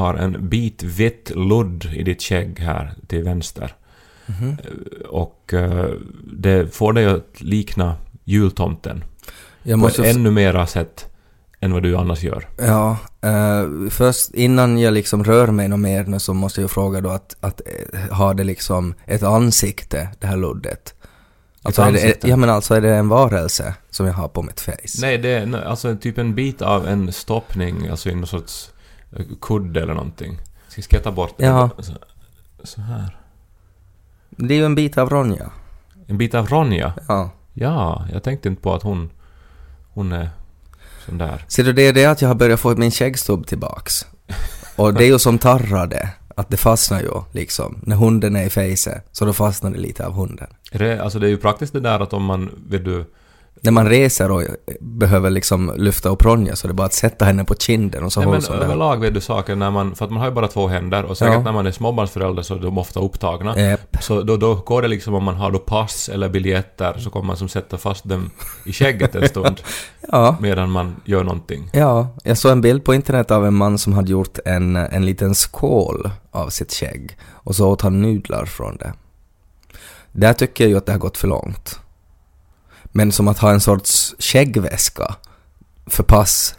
har en bit vitt ludd i ditt skägg här till vänster. Mhm. Och eh, det får dig att likna jultomten. Jag På ett ännu mera sätt än vad du annars gör. Ja, eh, först innan jag liksom rör mig något mer så måste jag fråga då att, att eh, har det liksom ett ansikte, det här luddet? Alltså är det, ja men alltså är det en varelse som jag har på mitt face? Nej, det är alltså typ en bit av en stoppning, alltså i någon sorts kudde eller någonting. Ska jag ta bort det? Så, så här. Det är ju en bit av Ronja. En bit av Ronja. Ja. Ja, jag tänkte inte på att hon... Hon är sån där. Ser du, det är det att jag har börjat få min skäggstubb tillbaks. Och det är ju som tarrade, att det fastnar ju liksom. När hunden är i fejset, så då fastnar det lite av hunden. Är det, alltså det är ju praktiskt det där att om man... Vet du... När man reser och behöver liksom lyfta upp Ronja så är det bara att sätta henne på kinden och så Nej, hålls men hon där. överlag vet du saker när man... För att man har ju bara två händer och säkert Ja. när man är småbarnsförälder så är de ofta upptagna. Japp. Så då, då går det liksom om man har då pass eller biljetter så kommer man som sätta fast dem i skägget en stund Ja. medan man gör någonting. Ja, jag såg en bild på internet av en man som hade gjort en, en liten skål av sitt skägg och så åt han nudlar från det. Där tycker jag ju att det har gått för långt. Men som att ha en sorts skäggväska för pass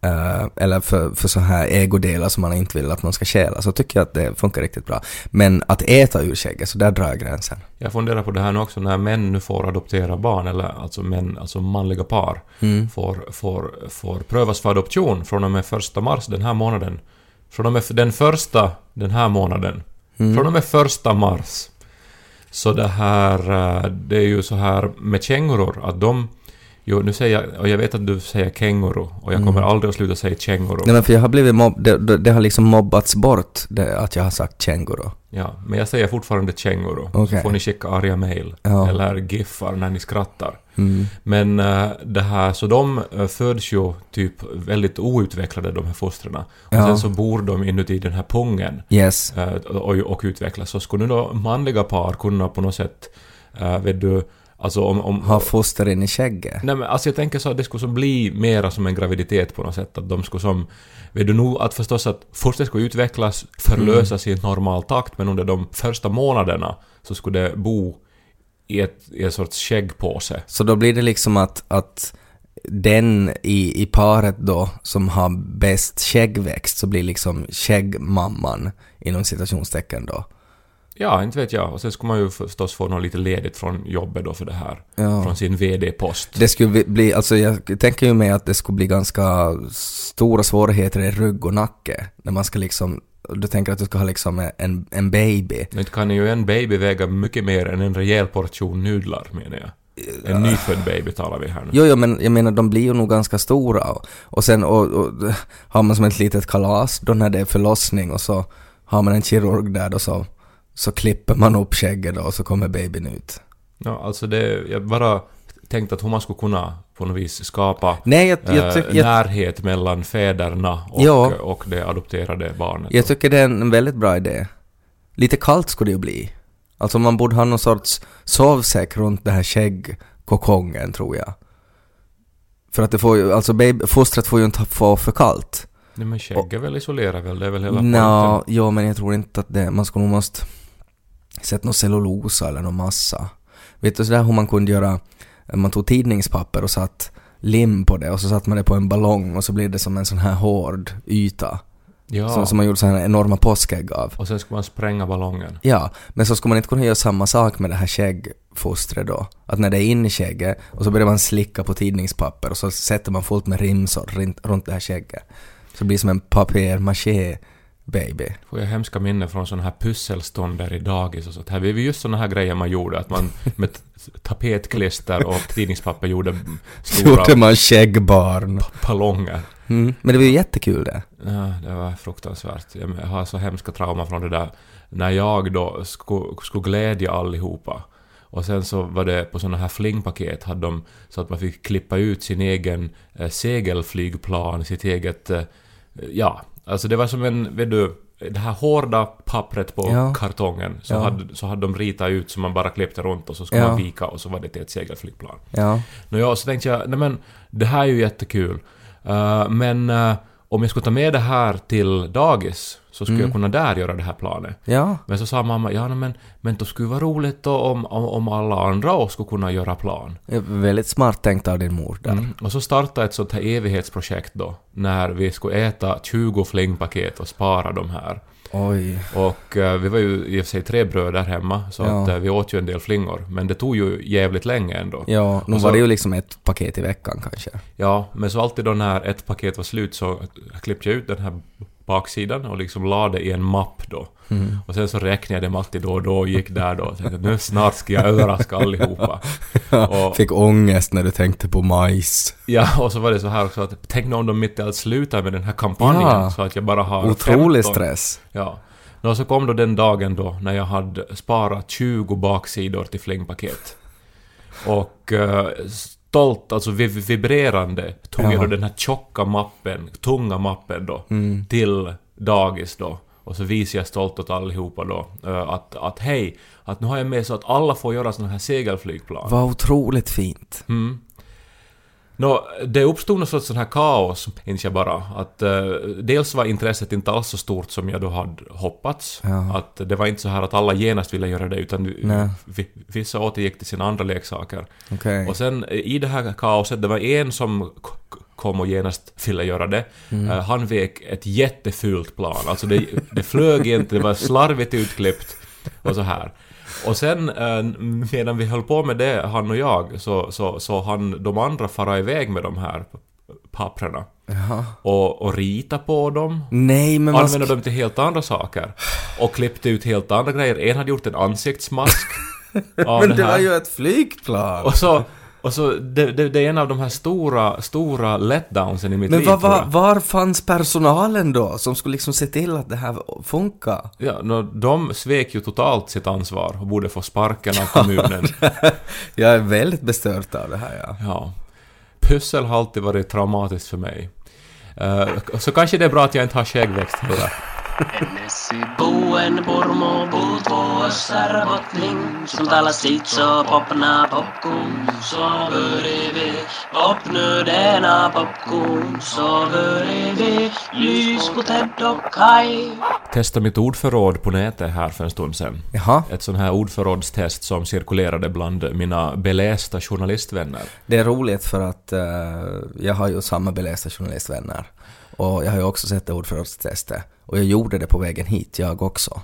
eh, eller för, för så här ägodelar som man inte vill att man ska stjäla så tycker jag att det funkar riktigt bra. Men att äta ur skägget, så där drar jag gränsen. Jag funderar på det här nu också när män nu får adoptera barn, eller alltså män, alltså manliga par, Mm. får, får, får prövas för adoption från och med första mars den här månaden. Från och med den första den här månaden. Mm. Från och med första mars. Så det här, eh, det är ju så här med kängurur att de Jo, nu säger jag, och jag vet att du säger känguru, och jag kommer aldrig att sluta säga känguru. Mm. Nej men för jag har blivit mobb... Det, det, det har liksom mobbats bort det, att jag har sagt känguru. Ja, men jag säger fortfarande känguru. Okej. Så får ni skicka arga mail. Ja. Eller giffar när ni skrattar. Mm. Men eh, det här, så de eh, föds ju typ väldigt outvecklade de här fostren. Och Ja. sen så bor de inuti den här pungen Yes. eh, och, och utvecklas. Så skulle nu då manliga par kunna på något sätt, uh, vet du, alltså om... om Ha foster in i skägget. Nej men alltså jag tänker så att det skulle som bli mera som en graviditet på något sätt. Att de skulle som... Vet du nog att förstås att fostret skulle utvecklas, förlösas i en normal takt men under de första månaderna så skulle det bo i, ett, i en sorts skäggpåse. Så då blir det liksom att, att den i, i paret då som har bäst skäggväxt så blir liksom skäggmamman inom citationstecken då. Ja, inte vet jag. Och sen skulle man ju förstås få något lite ledigt från jobbet då för det här. Ja. Från sin VD-post. Det skulle bli- alltså jag tänker ju mig att det skulle bli ganska stora svårigheter i rygg och nacke när man ska liksom, du tänker att du ska ha liksom en, en baby. Men kan ju en baby väga mycket mer än en rejäl portion nudlar, menar jag. En nyfödd baby talar vi här nu. Jo, jo, men jag menar de blir ju nog ganska stora och, och sen och, och, har man som ett litet kalas då när det är förlossning och så har man en kirurg där då så, så klipper man upp skägget då och så kommer babyn ut. Ja, alltså det... Jag bara tänkte att hur man skulle kunna på något vis skapa Nej, jag, jag, eh, tyck- jag, närhet mellan fäderna och, Ja. och det adopterade barnet. jag tycker det är en väldigt bra idé. Lite kallt skulle det ju bli. Alltså man borde ha någon sorts sovsäck runt det här skäggkokongen tror jag. För att det får ju, alltså baby, fostret får ju inte få för kallt. Nej men skägg är väl isolerar väl? Det är väl hela Nå, poängen. jo men jag tror inte att det, man skulle nog måste sätta någon cellulosa eller någon massa. Vet du sådär hur man kunde göra, man tog tidningspapper och satt lim på det och så satte man det på en ballong och så blir det som en sån här hård yta. Ja. Som, som man gjorde så här enorma påskägg av. Och sen ska man spränga ballongen. Ja, men så skulle man inte kunna göra samma sak med det här skäggfostret då? Att när det är inne i skägget och så börjar man slicka på tidningspapper och så sätter man fullt med rimsor runt, runt det här skägget. Så det blir som en papier-maché baby. Får jag hemska minnen från sådana här pusselstånd i dagis och sånt här. Det var just sådana här grejer man gjorde. Att man med tapetklister och tidningspapper gjorde stora Gjorde man skäggbarn. ballonger. Mm. Men det var ju jättekul det. Ja, det var fruktansvärt. Jag har så hemska trauma från det där när jag då skulle, skulle glädja allihopa. Och sen så var det på såna här flingpaket hade de så att man fick klippa ut sin egen eh, segelflygplan, sitt eget... Eh, ja, alltså det var som en, vet du, det här hårda pappret på Ja. kartongen så, Ja. hade, så hade de ritat ut så man bara klippte runt och så skulle Ja. man vika och så var det till ett segelflygplan. Ja. Nå ja, så tänkte jag, nej men det här är ju jättekul. Eh, men uh, om jag skulle ta med det här till dagis så skulle Mm. jag kunna där göra det här planet. Ja, Men så sa mamma, ja men, men det skulle vara roligt då om, om, om alla andra också skulle kunna göra plan. det väldigt smart tänkt av din mor där. Mm. Och så startade ett sånt här evighetsprojekt då, när vi skulle äta 20 flingpaket och spara de här. Oj. Och eh, vi var ju i och för sig tre bröder hemma, så Ja. att eh, vi åt ju en del flingor. Men det tog ju jävligt länge ändå. Ja, nu var det ju liksom ett paket i veckan kanske. Ja, men så alltid då när ett paket var slut så klippte jag ut den här baksidan och liksom la det i en mapp då. Mm. Och sen så räknade jag dem alltid då och då och gick där då och tänkte nu snart ska jag överraska allihopa. Och- Fick ångest när du tänkte på majs. Ja, och så var det så här också att tänk nu om de mitt i allt slutar med den här kampanjen Ja. så att jag bara har Otrolig 15. stress. Ja. Och så kom då den dagen då när jag hade sparat 20 baksidor till flingpaket. Och eh, stolt, alltså vib- vibrerande, tog jag Ja. då den här tjocka mappen, tunga mappen då, Mm. till dagis då. Och så visade jag stolt åt allihopa då eh, att, att hej, att nu har jag med så att alla får göra såna här segelflygplan. Vad otroligt fint. Mm. Nå, det uppstod något sorts sån här kaos, inser jag bara. Att eh, dels var intresset inte alls så stort som jag då hade hoppats. Ja. Att det var inte så här att alla genast ville göra det, utan Nej. vi- vissa återgick till sina andra leksaker. Okej. Och sen eh, i det här kaoset, det var en som kom och genast ville göra det. Mm. Eh, han vek ett jättefult plan. Alltså det, det flög inte, det var slarvigt utklippt och så här. Och sen eh, medan vi höll på med det, han och jag, så, så, så han de andra fara iväg med de här papprena. Jaha. Och, och rita på dem. Nej, men Använda ska... dem till helt andra saker. Och klippte ut helt andra grejer. En hade gjort en ansiktsmask. Men det här. var ju ett flygplan! Och så, och så det, det, det är en av de här stora, stora letdownsen i mitt Men liv. tror var, var fanns personalen då, som skulle liksom se till att det här funkar? Ja, nå, de svek ju totalt sitt ansvar och borde få sparken av kommunen. Jag är väldigt bestört av det här, ja. Ja. Pussel har alltid varit traumatiskt för mig. Eh, så kanske det är bra att jag inte har skäggväxt heller. Ennesi buen purmo puut vuossar botling, sul tala sitso popna popkun, så börjar vi popnödena popkun, så börjar vi lys på Ted och Kai. Testa mitt ordförråd på nätet här för en stund sedan. Jaha, Ett sån här ordförrådstest som cirkulerade bland mina belästa journalistvänner. det är roligt för att eh, jag har ju samma belästa journalistvänner. Och jag har ju också sett det ordförrådstestet. Och jag gjorde det på vägen hit, jag också.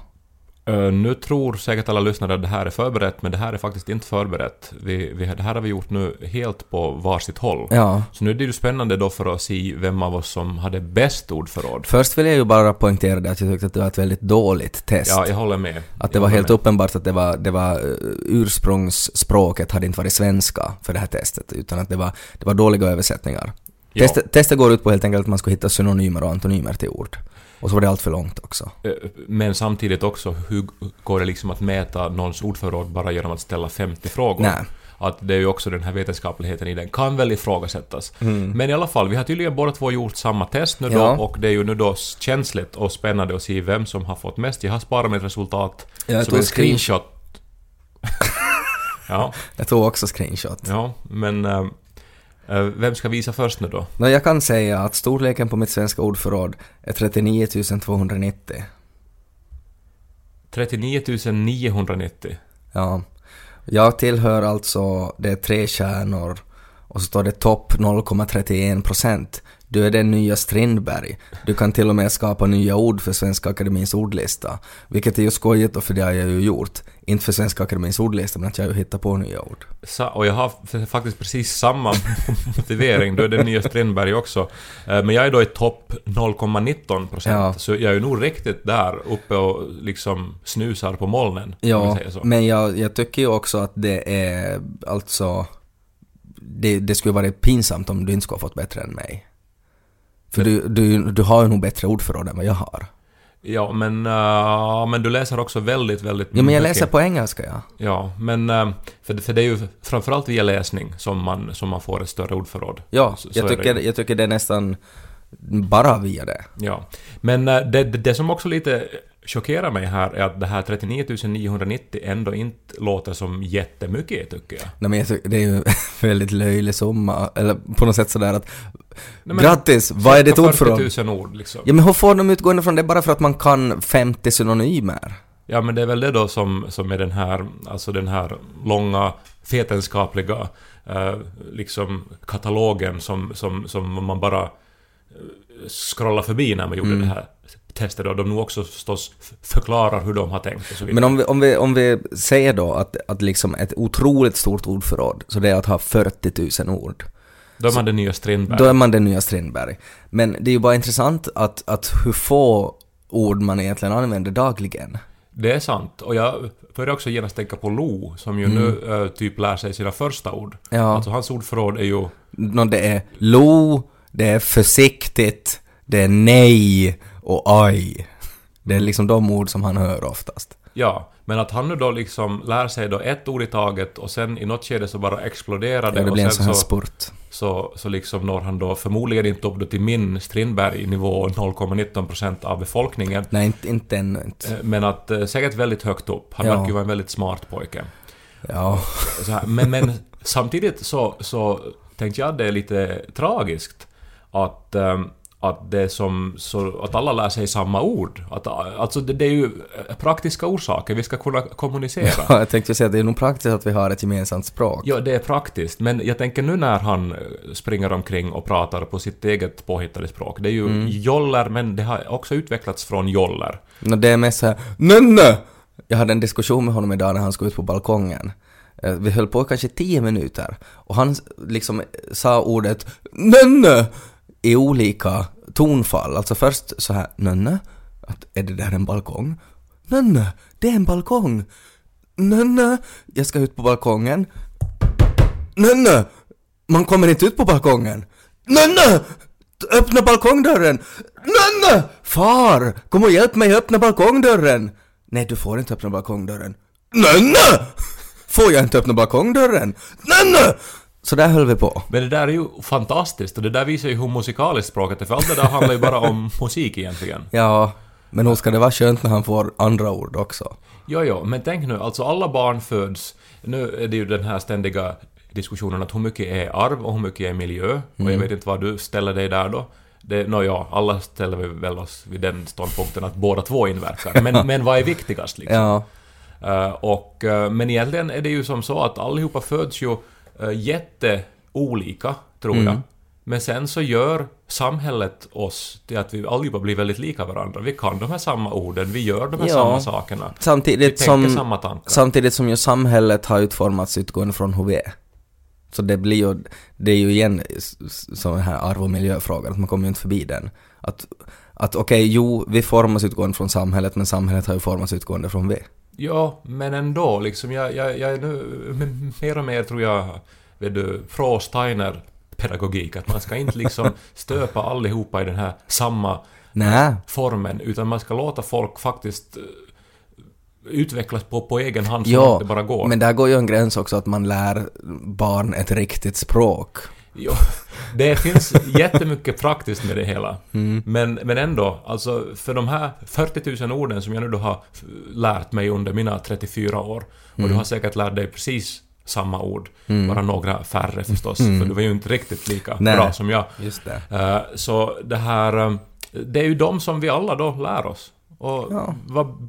Eh, nu tror säkert alla lyssnare att det här är förberett, men det här är faktiskt inte förberett. Vi, vi, det här har vi gjort nu helt på varsitt håll. Ja. Så nu är det ju spännande då för att se vem av oss som hade bäst ordförråd. Först vill jag ju bara poängtera det att jag tyckte att det var ett väldigt dåligt test. Ja, jag håller med. Att det Jag var helt med. uppenbart att det var, det var eh, ursprungsspråket hade inte varit svenska för det här testet, utan att det var, det var dåliga översättningar. Ja. Testet, testet går ut på helt enkelt att man ska hitta synonymer och antonymer till ord. Och så var det allt för långt också. Eh, Men samtidigt också, hur går det liksom att mäta någons ordförråd bara genom att ställa 50 frågor? Nej. Att det är ju också den här vetenskapligheten i den kan väl ifrågasättas. Men i alla fall, vi har tydligen båda två gjort samma test nu då Ja. och det är ju nu då känsligt och spännande att se vem som har fått mest. Jag har sparat mitt resultat Jag som tog en screen- screenshot. ja, Jag tog också screenshot. ja, men eh, vem ska visa först nu då? Nå, jag kan säga att storleken på mitt svenska ordförråd är 39 290. 39 990. Ja. Jag tillhör alltså, det är tre kärnor och så står det topp 0,31 procent. Du är den nya Strindberg. Du kan till och med skapa nya ord för Svenska Akademins ordlista. Vilket är ju skojigt och för det har jag ju gjort. Inte för Svenska Akademins ordlista men att jag har ju hittat på nya ord. Sa- och jag har faktiskt precis samma motivering, då är det nya Strindberg också. Eh, Men jag är då i topp 0,19 procent, Ja. så jag är ju nog riktigt där uppe och liksom snusar på molnen, Ja, men jag, jag tycker ju också att det är alltså... Det, det skulle vara pinsamt om du inte skulle ha fått bättre än mig. För du, du, du har ju nog bättre ordförråd än vad jag har. Ja, men, eh, men du läser också väldigt, väldigt Ja, men jag mycket. läser på engelska, ja. Ja, men eh, för, för det är ju framförallt via läsning som man, som man får ett större ordförråd. Ja, Så- så jag det tycker, jag tycker det är nästan bara via det. Ja. Men eh, det, det, det som också lite chockerar mig här är att det här 39 990 ändå inte låter som jättemycket, tycker jag. Nej men jag tycker det är ju en väldigt löjlig summa, eller på något sätt sådär att Nej, men Grattis! Vad är ditt cirka ordförråd? 40 000 ord, liksom. Ja men hur får de utgående från det bara för att man kan 50 synonymer? Ja, men det är väl det då som, som är den här, alltså den här långa vetenskapliga eh, liksom katalogen som, som, som man bara eh, scrollar förbi när man gjorde det här testet och de nu också förstås förklarar hur de har tänkt och så vidare. Men om vi, om vi, om vi säger då att, att liksom ett otroligt stort ordförråd, så det är att ha 40 000 ord. Då är man den nya Strindberg. Då är man den nya Strindberg. Men det är ju bara intressant att, att hur få ord man egentligen använder dagligen. Det är sant. Och jag börjar också genast tänka på Lo, som ju nu eh, typ lär sig sina första ord. Ja. Alltså hans ordförråd är ju... Nå, det är lo, det är försiktigt, det är nej och aj. Det är liksom de ord som han hör oftast. Ja, men att han nu då liksom lär sig då ett ord i taget och sen i något skede så bara exploderar det Ja, det och blir en sån här så, så, så liksom når han då förmodligen inte upp då till min Strindberg-nivå 0,19% av befolkningen. Nej, inte, inte ännu inte. Eh, Men att eh, säkert väldigt högt upp. Han Ja. verkar ju vara en väldigt smart pojke. Ja. Här, men, men samtidigt så, så tänkte jag att det är lite tragiskt att, ehm, att det som så, att alla lär sig samma ord. Att, alltså det, det är ju praktiska orsaker, vi ska kunna kommunicera. Ja, jag tänkte säga att det är nog praktiskt att vi har ett gemensamt språk. Ja, det är praktiskt, men jag tänker nu när han eh, springer omkring och pratar på sitt eget påhittade språk. Det är ju Mm. joller, men det har också utvecklats från joller. Nå, det är mest såhär NÖNNE! Jag hade en diskussion med honom idag när han skulle ut på balkongen. Eh, Vi höll på kanske 10 minuter och han liksom sa ordet NÖNNE i olika tonfall. Alltså först så här NÖNNE, att är det där en balkong? NÖNNE, det är en balkong! NÖNNE, jag ska ut på balkongen. NÖNNE, man kommer inte ut på balkongen! NÖNNE! Öppna balkongdörren! Nönne! Far! Kom och hjälp mig öppna balkongdörren! Nej, du får inte öppna balkongdörren. Nönne! Får jag inte öppna balkongdörren? Nönne! Så där höll vi på. Men det där är ju fantastiskt och det där visar ju hur musikaliskt språket är, för allt det där handlar ju bara om musik egentligen. Ja, men hur ska det vara skönt när han får andra ord också? Jo, jo, men tänk nu, alltså alla barn föds... Nu är det ju den här ständiga diskussionen att hur mycket är arv och hur mycket är miljö. Och jag vet inte vad du ställer dig där då. Det, no, ja, alla ställer vi väl oss vid den ståndpunkten att båda två inverkar. Men, men vad är viktigast liksom? Ja, Eh, och, eh, men egentligen är det ju som så att allihopa föds ju uh, jätteolika, tror jag. Men sen så gör samhället oss till att vi allihopa blir väldigt lika varandra. Vi kan de här samma orden, vi gör de här Ja. samma sakerna. Vi samtidigt tänker som, samma tankar. samtidigt som ju samhället har utformats utgående från hur vi är. Så det blir ju, det är ju igen sån här arv och miljöfrågan, att man kommer ju inte förbi den. Att, att okej, jo, vi formas utgående från samhället, men samhället har ju formats utgående från vi. Ja, men ändå liksom. Jag, jag, jag är nu mer och mer tror jag, vet du, pro-Steiner pedagogik. Att man ska inte liksom stöpa allihopa i den här samma Nej, formen, utan man ska låta folk faktiskt eh, utvecklas på, på egen hand så ja, det bara går. men där går ju en gräns också att man lär barn ett riktigt språk. Jo, det finns jättemycket praktiskt med det hela. Mm. Men, men ändå, alltså för de här 40 000 orden som jag nu då har lärt mig under mina 34 år, och Mm. du har säkert lärt dig precis samma ord, bara några färre förstås, för du var ju inte riktigt lika Mm. Nej. bra som jag. Just det. Eh, Så det här, eh, det är ju de som vi alla då lär oss. Och Ja. vad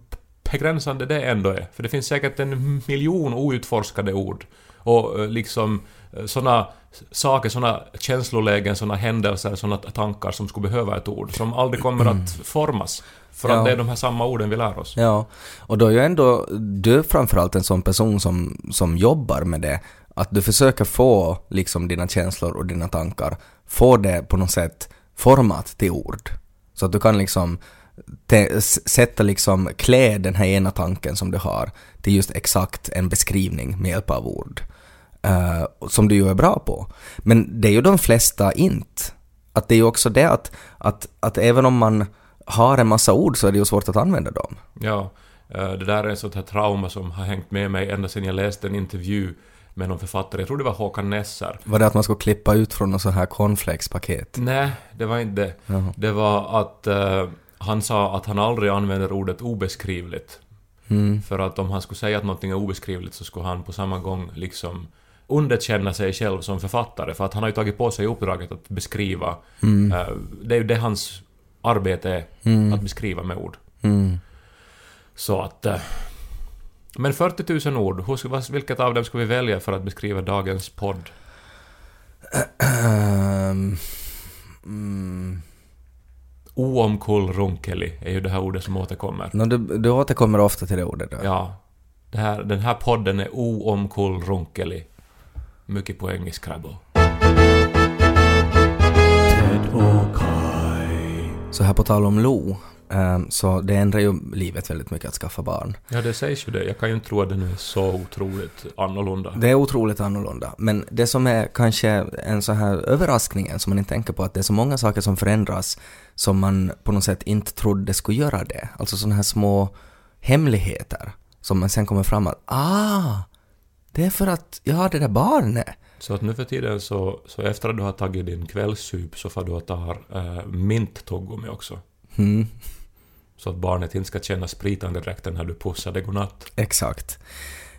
begränsande det ändå är. För det finns säkert en miljon outforskade ord. Och eh, liksom sådana saker, sådana känslolägen, sådana händelser, sådana tankar som skulle behöva ett ord, som aldrig kommer att formas. För Ja. att det är de här samma orden vi lär oss. Ja, och då är ju ändå du framförallt en sån person som, som jobbar med det. Att du försöker få liksom dina känslor och dina tankar, få det på något sätt format till ord. Så att du kan liksom sätta liksom, klä den här ena tanken som du har till just exakt en beskrivning med hjälp av ord. Eh, som du ju är bra på. Men det är ju de flesta inte. Att det är ju också det att, att, att även om man har en massa ord så är det ju svårt att använda dem. Ja, eh, det där är ett sånt här trauma som har hängt med mig ända sedan jag läste en intervju med någon författare, jag tror det var Håkan Nesser, Var det att man skulle klippa ut från något så här cornflakespaket? Nej, det var inte det. Jaha. Det var att, eh, Han sa att han aldrig använder ordet obeskrivligt. Mm. För att om han skulle säga att någonting är obeskrivligt så skulle han på samma gång liksom underkänna sig själv som författare. För att han har ju tagit på sig uppdraget att beskriva. Mm. eh, det är ju det hans arbete är, Mm. att beskriva med ord. Mm. Så att... eh, Men 40 000 ord, hur vilket av dem ska vi välja för att beskriva dagens podd? Mm. Oomkullrunkeli är ju det här ordet som återkommer. Nå, du, du återkommer ofta till det ordet då? Ja. Det här, den här podden är oomkullrunkeli. Mycket poäng i Scrabble. Så här på tal om Lo, ehm, så det ändrar ju livet väldigt mycket att skaffa barn. Ja, det sägs ju det. Jag kan ju inte tro att det nu är så otroligt annorlunda. Det är otroligt annorlunda. Men det som är kanske en så här överraskning som man inte tänker på, att det är så många saker som förändras som man på något sätt inte trodde skulle göra det. Alltså sådana här små hemligheter som man sen kommer fram att ah, det är för att jag har det där barnet. Så att nu för tiden så, så efter att du har tagit din kvällssup så får du och tar äh, mint-tuggummi också. Mm, Så att barnet inte ska känna spritande dräkten när du pussar det godnatt. exakt.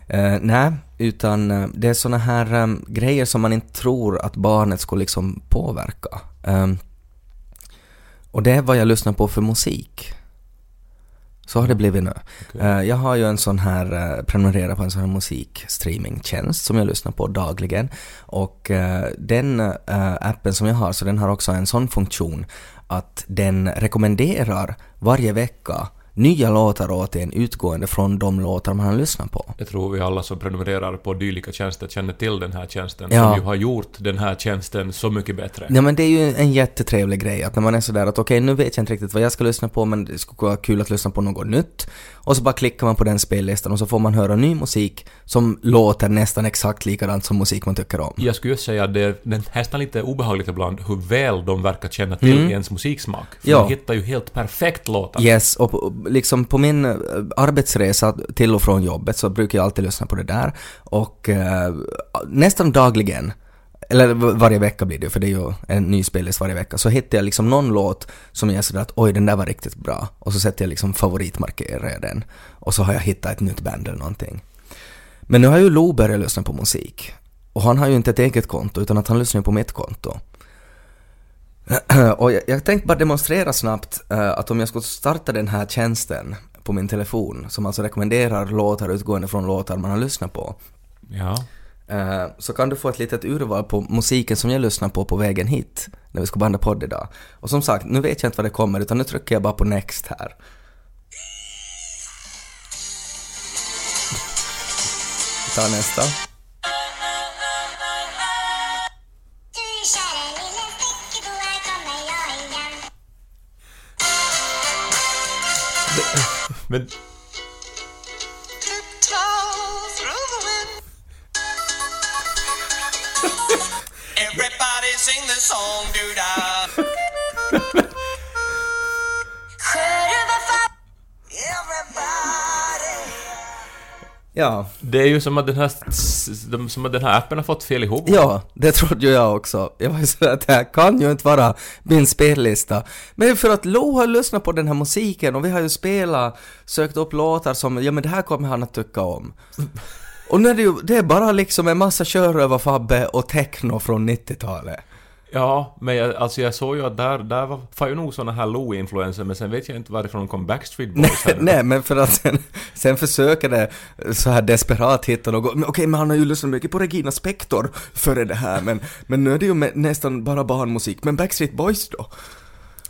Eh, nej, utan eh, det är såna här eh, grejer som man inte tror att barnet skulle liksom påverka. Ehm, och det är vad jag lyssnar på för musik. Så har det blivit nu. Okej. Eh, Jag har ju en sån här, eh, prenumererar på en sån här musikstreamingtjänst som jag lyssnar på dagligen. Och eh, den appen som jag har, så den har också en sån funktion att den rekommenderar varje vecka nya låtar åt en utgående från de låtar man har lyssnat på. Jag tror vi alla som prenumererar på dylika tjänster känner till den här tjänsten Ja. som ju har gjort den här tjänsten så mycket bättre. Ja men det är ju en jättetrevlig grej att när man är sådär att okej nu vet jag inte riktigt vad jag ska lyssna på men det skulle vara kul att lyssna på något nytt. Och så bara klickar man på den spellistan och så får man höra ny musik som låter nästan exakt likadant som musik man tycker om. Jag skulle ju säga att det är nästan lite obehagligt ibland hur väl de verkar känna till Mm. ens musiksmak. För Ja. de hittar ju helt perfekt låtar. Yes, och liksom på min eh, arbetsresa till och från jobbet så brukar jag alltid lyssna på det där. Och eh, nästan dagligen, eller varje vecka blir det ju, för det är ju en ny spellista varje vecka, så hittar jag liksom någon låt som jag är sådär att oj den där var riktigt bra. Och så sätter jag liksom favoritmarkerar jag den. Och så har jag hittat ett nytt band eller någonting. Men nu har ju Lo börjat lyssna på musik. Och han har ju inte ett eget konto utan att han lyssnar på mitt konto. Och jag, jag tänkte bara demonstrera snabbt eh, att om jag skulle starta den här tjänsten på min telefon, som alltså rekommenderar låtar utgående från låtar man har lyssnat på, Ja. eh, så kan du få ett litet urval på musiken som jag lyssnar på på vägen hit, när vi ska banda podd idag. Och som sagt, nu vet jag inte vad det kommer, utan nu trycker jag bara på next här. Vi tar nästa. Men... Everybody sing the song, dude. Ja, det är ju som att den här, som att den här appen har fått fel ihop. Ja, det trodde ju jag också. Jag var ju så att det här kan ju inte vara min spellista. Men för att Lo har lyssnat på den här musiken och vi har ju spelat, sökt upp låtar som, ja men det här kommer han att tycka om. Och nu är det ju, det är bara liksom en massa Sjörövar-Fabbe och techno från 90-talet. Ja, men jag, alltså jag såg ju att där, där var, var ju nog såna här Lo-influenser, men sen vet jag inte varifrån kom Backstreet Boys Nej, nej, men för att sen, sen försöker det så här desperat hitta något, men okej men han har ju lyssnat mycket på Regina Spektor före det här, men, men nu är det ju nästan bara barnmusik, men Backstreet Boys då?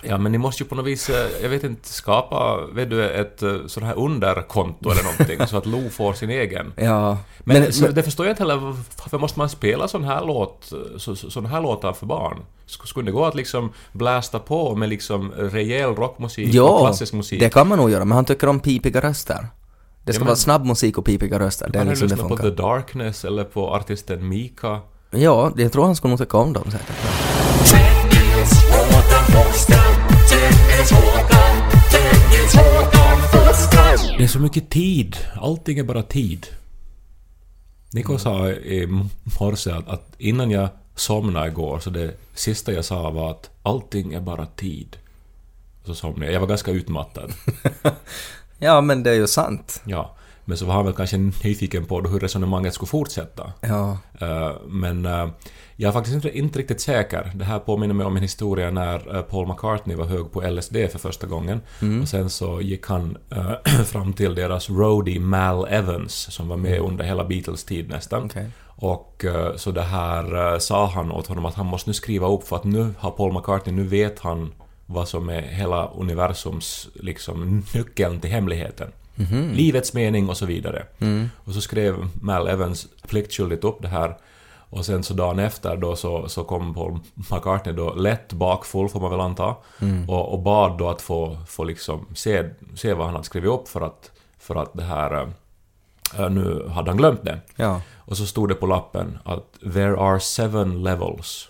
Ja, men ni måste ju på något vis, eh, jag vet inte, skapa, vet du, ett eh, sånt här underkonto eller någonting, så att Lo får sin egen. Ja, Men, så, det förstår jag inte heller, varför måste man spela sån här låt, så, så, sån här låtar för barn? Sk- Skulle det gå att liksom blästa på med liksom rejäl rockmusik och Ja, klassisk musik? det kan man nog göra, men han tycker om pipiga röster. Det ska Ja, men- vara snabb musik och pipiga röster, det är Kan liksom det lyssna på funkar. The Darkness eller på artisten Mika? Ja, jag tror han skulle nog tycka om dem säkert. Det är så mycket tid. Allting är bara tid. Niko sa i morse att, att innan jag somnade igår så det sista jag sa var att allting är bara tid. så somnade jag. Jag var ganska utmattad. Ja, men det är ju sant. Ja. Men så var han väl kanske nyfiken på hur resonemanget skulle fortsätta. Ja. Eh, Men eh, jag är faktiskt inte, inte riktigt säker. Det här påminner mig om en historia när eh, Paul McCartney var hög på LSD för första gången. Och sen så gick han fram till deras roadie Mal Evans som var med under hela Beatles tid nästan. Okej. Och så det här sa han åt honom att han måste nu skriva upp för att nu har Paul McCartney, nu vet han vad som är hela universums liksom nyckeln till hemligheten. Livets mening och så vidare. Och så skrev Mal Evans pliktskyldigt upp det här. Och sen så dagen efter då så, så kom Paul McCartney då lätt bakfull får man väl anta. Och, och bad då att få, få liksom se, se vad han hade skrivit upp för att, för att det här... eh, nu hade han glömt det. Ja. Och så stod det på lappen att “There are seven levels”.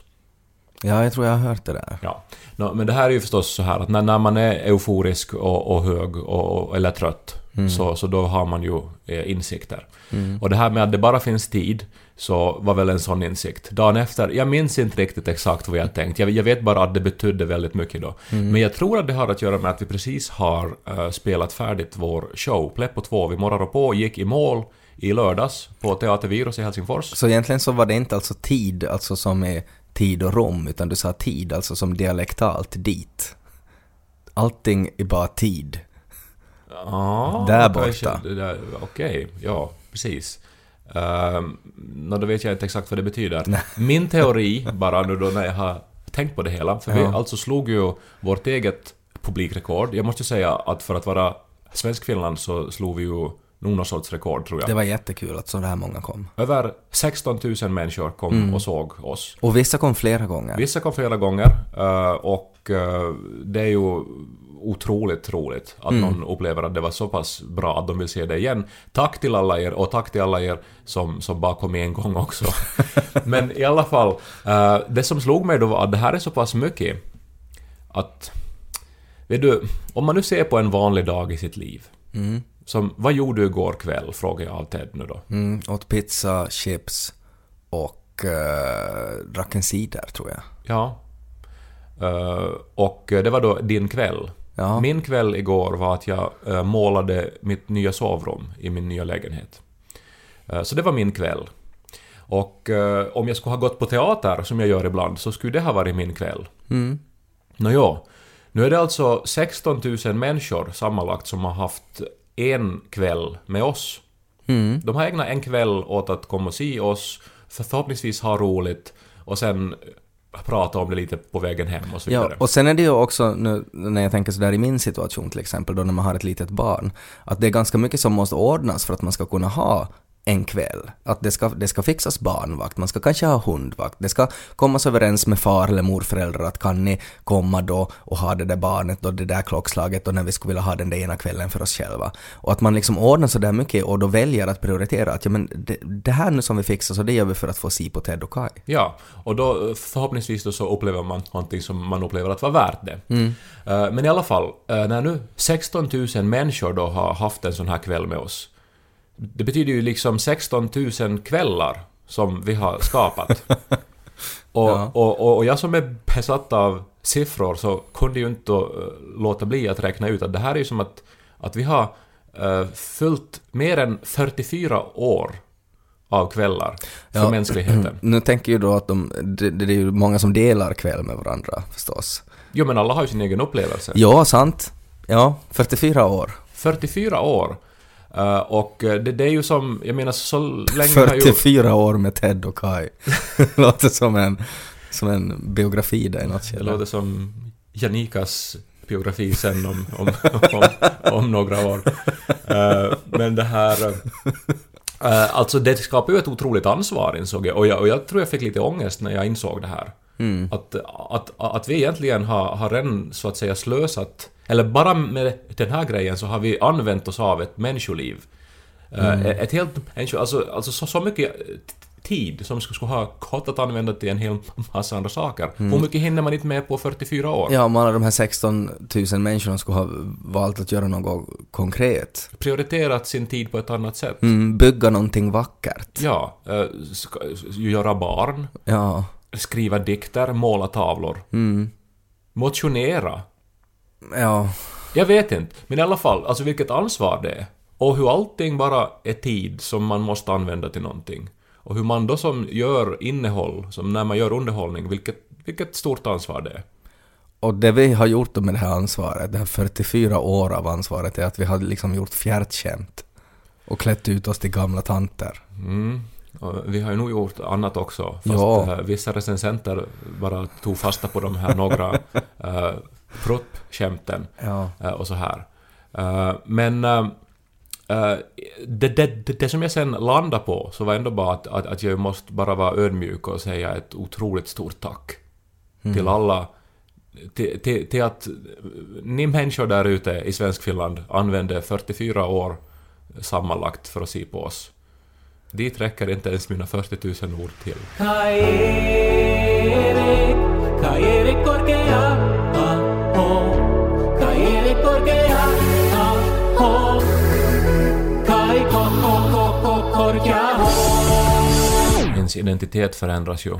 Ja, jag tror jag har hört det där. Ja. Nå, men det här är ju förstås så här att när, när man är euforisk och, och hög och, eller trött så, så då har man ju eh, insikter. Och det här med att det bara finns tid så var väl en sån insikt. Dagen efter, jag minns inte riktigt exakt vad jag tänkt. Jag, jag vet bara att det betydde väldigt mycket då. Men jag tror att det har att göra med att vi precis har eh, spelat färdigt vår show, Pleppo 2. Vi morrar på gick i mål i lördags på Teater Virus i Helsingfors. Så egentligen så var det inte alltså tid, alltså som är tid och rom, utan du sa tid, alltså som dialektalt dit. Allting är bara tid. Ja, Där borta. Okej, ja, precis. Um, nå, då vet jag inte exakt vad det betyder. Min teori, bara nu då när jag har tänkt på det hela, för vi Ja. alltså slog ju vårt eget publikrekord. Jag måste säga att för att vara svensk-Finland så slog vi ju någon sorts rekord, tror jag. Det var jättekul att så här många kom. Över 16 000 människor kom Mm. och såg oss. Och vissa kom flera gånger. Vissa kom flera gånger eh, och eh, det är ju otroligt roligt att någon upplever att det var så pass bra att de vill se det igen. Tack till alla er och tack till alla er som, som bara kom en gång också. Men i alla fall, eh, det som slog mig då var att det här är så pass mycket att... Vet du, om man nu ser på en vanlig dag i sitt liv. Som, vad gjorde du igår kväll? Frågar jag av Ted nu då. Mm, åt pizza, chips och uh, drack en cider, tror jag. Ja. Eh, och det var då din kväll. Ja. Min kväll igår var att jag eh, målade mitt nya sovrum i min nya lägenhet. Eh, så det var min kväll. Och eh, om jag skulle ha gått på teater, som jag gör ibland, så skulle det ha varit min kväll. Mm. Nåja, nu är det alltså 16 000 människor sammanlagt som har haft en kväll med oss. Mm. De har ägnat en kväll åt att komma och se oss, för förhoppningsvis ha roligt och sen prata om det lite på vägen hem och så Ja, vidare. och sen är det ju också, nu, när jag tänker sådär i min situation till exempel, då när man har ett litet barn, att det är ganska mycket som måste ordnas för att man ska kunna ha en kväll. Att det ska, det ska fixas barnvakt, man ska kanske ha hundvakt, det ska kommas överens med far eller morföräldrar att kan ni komma då och ha det där barnet och det där klockslaget och när vi skulle vilja ha den där ena kvällen för oss själva. Och att man liksom ordnar så där mycket och då väljer att prioritera att ja men det, det här nu som vi fixar så det gör vi för att få se på Ted och Kai. Ja, och då eh, förhoppningsvis då så upplever man någonting som man upplever att vara värt det. Eh, Men i alla fall, eh, när nu 16 000 människor då har haft en sån här kväll med oss. Det betyder ju liksom 16 000 kvällar som vi har skapat. och, Ja. och, och, och jag som är besatt av siffror så kunde ju inte eh, låta bli att räkna ut att det här är ju som att, att vi har uh, följt mer än 44 år av kvällar för Ja. mänskligheten. Nu tänker ju då att de, det, det är ju många som delar kväll med varandra förstås. Jo, men alla har ju sin egen upplevelse. Ja, sant. Ja, 44 år. 44 år. Eh, och eh, det, det är ju som, jag menar så länge har ju... 44 år med Ted och Kai. Låter som en, som en biografi där i något Det låter som Janikas biografi sen om, om, om, om några år. Eh, men det här... eh, alltså det skapar ju ett otroligt ansvar insåg jag. Och, jag. och jag tror jag fick lite ångest när jag insåg det här. Mm. Att, att, att vi egentligen har, har redan så att säga slösat, eller bara med den här grejen så har vi använt oss av ett människoliv. Eh, Ett helt alltså, alltså så, så mycket tid som skulle ha gått att använda till en hel massa andra saker. Hur mycket hinner man inte med på 44 år? Ja, om alla de här 16 000 människorna skulle ha valt att göra något konkret. Prioriterat sin tid på ett annat sätt. Mm, bygga någonting vackert. Ja, ska, göra barn, Ja. skriva dikter, måla tavlor, Mm. motionera. Ja, Jag vet inte, men i alla fall, alltså vilket ansvar det är. Och hur allting bara är tid som man måste använda till någonting. Och hur man då som gör innehåll, som när man gör underhållning, vilket, vilket stort ansvar det är. och det vi har gjort med det här ansvaret, det här 44 år av ansvaret, är att vi har liksom gjort fjärtskämt. Och klätt ut oss till gamla tanter. Mm. Vi har ju nog gjort annat också, fast Ja. eh, vissa recensenter bara tog fasta på de här några uh, prupp-skämten Ja. eh, och så här. Eh, men eh, det, det, det, det som jag sen landade på så var ändå bara att, att, att jag måste bara vara ödmjuk och säga ett otroligt stort tack till alla till, till, till att ni människor där ute i Svenskfinland använde 44 år sammanlagt för att se på oss. Dit räcker inte ens mina 40 000 ord till. Ens identitet förändras ju.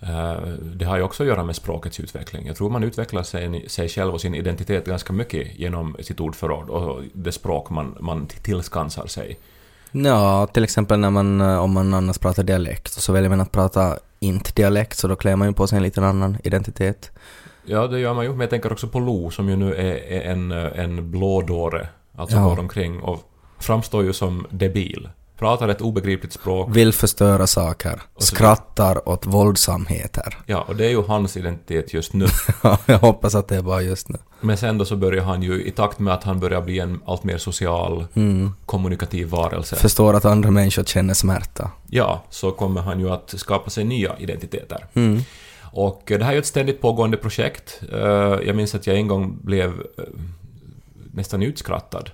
Eh, Det har ju också att göra med språkets utveckling. Jag tror man utvecklar sig, sig själv och sin identitet ganska mycket genom sitt ordförråd och det språk man, man tillskansar sig. Ja, till exempel när man, eh, om man annars pratar dialekt, så väljer man att prata inte dialekt, så då klär man ju på sig en liten annan identitet. Ja, det gör man ju. Men jag tänker också på Lo som ju nu är, är en, eh, en blådåre, alltså Ja. går omkring och framstår ju som debil. Pratar ett obegripligt språk. Vill förstöra saker, skrattar åt våldsamheter. Ja, och det är ju hans identitet just nu. Jag hoppas att det är bara just nu. Men sen då så börjar han ju, i takt med att han börjar bli en allt mer social, kommunikativ varelse, Förstår att andra människor känner smärta. ja, så kommer han ju att skapa sig nya identiteter. Mm. Och eh, det här är ju ett ständigt pågående projekt. Eh, Jag minns att jag en gång blev eh, nästan utskrattad.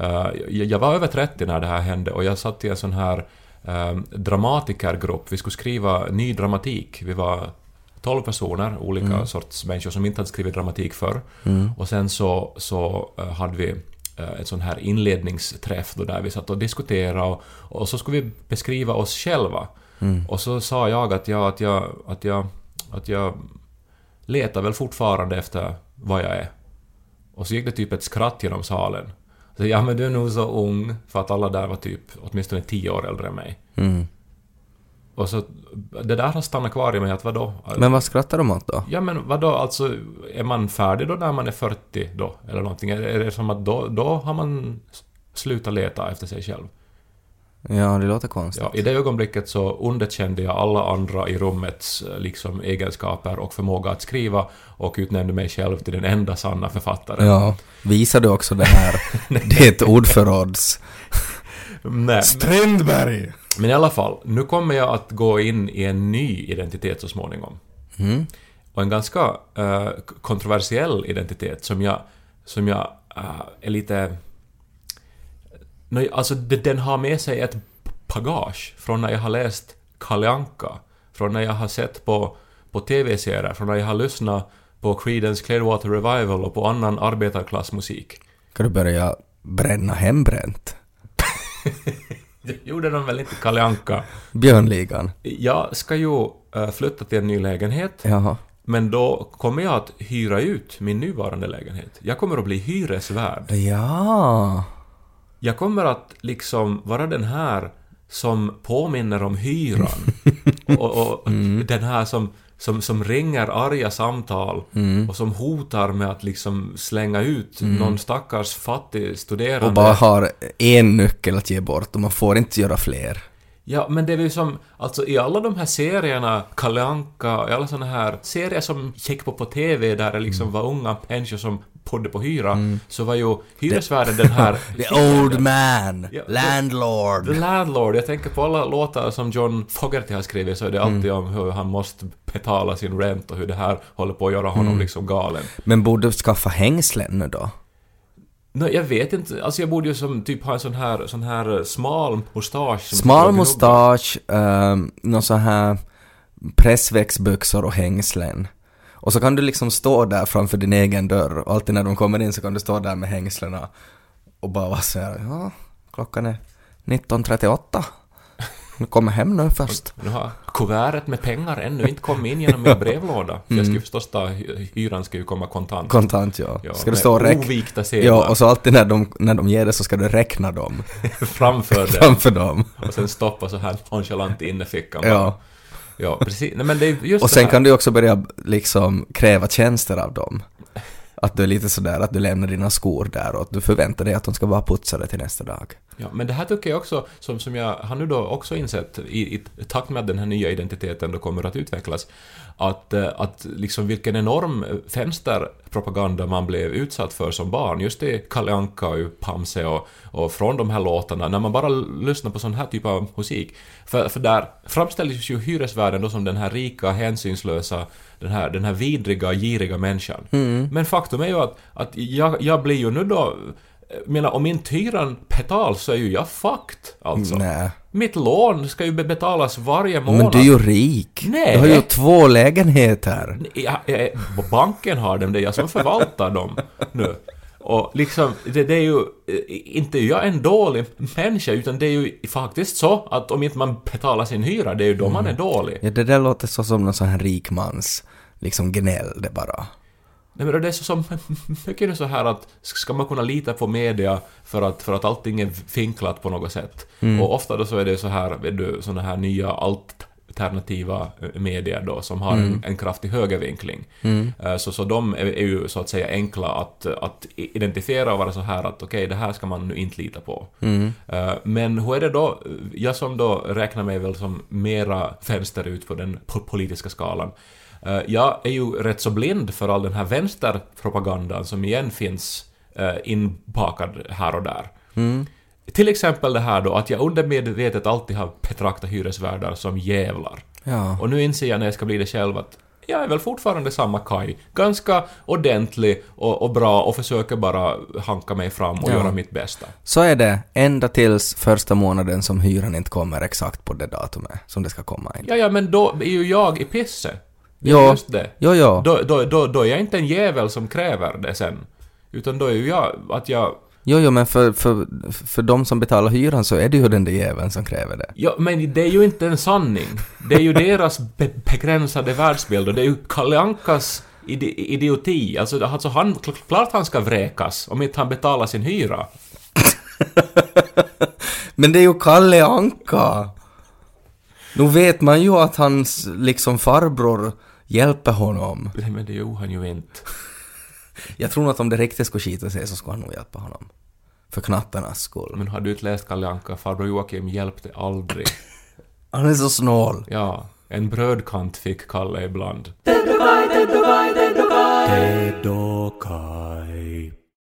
Eh, Jag var över 30 när det här hände och jag satt i en sån här eh, dramatikergrupp. Vi skulle skriva ny dramatik. Vi var 12 personer, olika sorts människor som inte hade skrivit dramatik förr. Och sen så, så eh, hade vi ett sån här inledningsträff då där vi satt och diskuterade och, och så skulle vi beskriva oss själva. Och så sa jag att jag, att jag, att jag, att jag letar väl fortfarande efter vad jag är. Och så gick det typ ett skratt genom salen. Så ja men du är nog så ung, för att alla där var typ åtminstone tio år äldre än mig. Mm. Och så, det där har stannat kvar i mig att vadå? Men vad skrattar de åt då? Ja men vadå, alltså är man färdig då när man är 40 då? Eller någonting? Är det som att då, då har man slutat leta efter sig själv? Ja, det låter konstigt. Ja, I det ögonblicket så underkände jag alla andra i rummets eh, liksom, egenskaper och förmåga att skriva och utnämnde mig själv till den enda sanna författaren. Ja, visar du också det här? det är ett ordförråds... Nej, Strindberg! men i alla fall, nu kommer jag att gå in i en ny identitet så småningom. Mm. Och en ganska k- kontroversiell identitet som jag, som jag eh, är lite... Nej, alltså det- den har med sig ett bagage från när jag har läst Kalle Anka, från när jag har sett på, på TV-serier, från när jag har lyssnat på Creedence Clearwater Revival och på annan arbetarklassmusik. Ska du börja bränna hembränt? Det gjorde de väl inte Kalle Anka? Björnligan? Jag ska ju eh, flytta till en ny lägenhet, Jaha. men då kommer jag att hyra ut min nuvarande lägenhet. Jag kommer att bli hyresvärd. Ja. Jag kommer att liksom vara den här som påminner om hyran. och och den här som, som, som ringer arga samtal och som hotar med att liksom slänga ut någon stackars fattig studerande. Och bara har en nyckel att ge bort och man får inte göra fler. Ja, men det är ju som, alltså i alla de här serierna, Kalle Anka, i alla såna här serier som gick på på TV där det liksom var unga människor som bodde på hyra, så var ju hyresvärden den här... The old man, Ja, the- landlord. The Landlord, jag tänker på alla låtar som John Fogerty har skrivit så är det alltid om hur han måste betala sin rent och hur det här håller på att göra honom liksom galen. Men borde du skaffa hängslen nu då? Nej, jag vet inte, alltså jag borde ju som typ ha en sån här, sån här smal mustasch. Smal mustasch, um, någon så här pressväxtbyxor och hängslen. Och så kan du liksom stå där framför din egen dörr och alltid när de kommer in så kan du stå där med hängslena och bara vara så här, ja, klockan är 19.38. Kommer hem nu först. Nu har kuvertet med pengar ännu inte kommit in genom min brevlåda. För jag ska ju förstås ta, hy- hyran ska ju komma kontant. Kontant ja. Ja, ska du stå och räkna? Ja, och så alltid när de, när de ger det så ska du räkna dem framför framför dem. Och sen stoppa så här nonchalant i innerfickan. bara. Ja. Precis. Nej, men det är just Och sen här. kan du också börja liksom kräva tjänster av dem. Att du är lite sådär att du lämnar dina skor där och att du förväntar dig att de ska vara putsade till nästa dag. Ja, men det här tycker jag också, som, som jag har nu då också insett i, i takt med att den här nya identiteten då kommer att utvecklas, att, eh, att liksom vilken enorm eh, fönsterpropaganda man blev utsatt för som barn, just i Kalle Anka och Pamse och, och från de här låtarna, när man bara lyssnar på sån här typ av musik. För, för där framställs ju hyresvärden då som den här rika, hänsynslösa, den här, den här vidriga, giriga människan. Men faktum är ju att, att jag, jag blir ju nu då jag menar, om inte hyran betalas så är ju jag fucked, alltså. Nej. Mitt lån ska ju be- betalas varje månad. Men du är ju rik. Nej. Du har ju två lägenheter. Ja, ja, banken har dem, det är jag som förvaltar dem nu. Och liksom, det, det är ju eh, inte jag en dålig människa, utan det är ju faktiskt så att om inte man betalar sin hyra, det är ju då man är dålig. Ja, det där låter så som någon sån här rikmans liksom gnäll det bara. Nej men det är så som, mycket är det så här att ska man kunna lita på media för att, för att allting är finklat på något sätt. Och ofta då så är det så här, vet du, såna här nya alternativa eh, medier då som har en, en kraftig högervinkling. Eh, Så, så de är, är ju så att säga enkla att, att identifiera och vara så här att okej, det här ska man nu inte lita på. Eh, Men hur är det då, jag som då räknar mig väl som mera vänsterut på den po- politiska skalan, Jag är ju rätt så blind för all den här vänsterpropagandan som igen finns inbakad här och där. Till exempel det här då att jag undermedvetet alltid har betraktat hyresvärdar som jävlar. Ja. Och nu inser jag när jag ska bli det själv att jag är väl fortfarande samma Kai. Ganska ordentlig och, och bra och försöker bara hanka mig fram och Ja. göra mitt bästa. Så är det ända tills första månaden som hyran inte kommer exakt på det datumet som det ska komma in. Ja, ja, men då är ju jag i pisse. Det är Ja. just det. Jo, jo. Då, då, då, då är jag inte en jävel som kräver det sen. Utan då är ju jag att jag... Jo, jo, men för, för, för de som betalar hyran så är det ju den där jäveln som kräver det. Ja, men det är ju inte en sanning. Det är ju deras be begränsade världsbild och det är ju Kalle Ankas idioti. Alltså, alltså han, klart han ska vräkas om inte han betalar sin hyra. Men det är ju Kalle Anka! Nu vet man ju att hans liksom farbror hjälper honom. Nej, men det gör han ju inte. Jag tror nog att om det riktigt skulle skita sig så skulle han nog hjälpa honom. För knattarnas skull. Men har du inte läst Kalle Anka? Farbror Joakim hjälpte aldrig. Han är så snål. Ja, en brödkant fick Kalle ibland. Ted och Kai,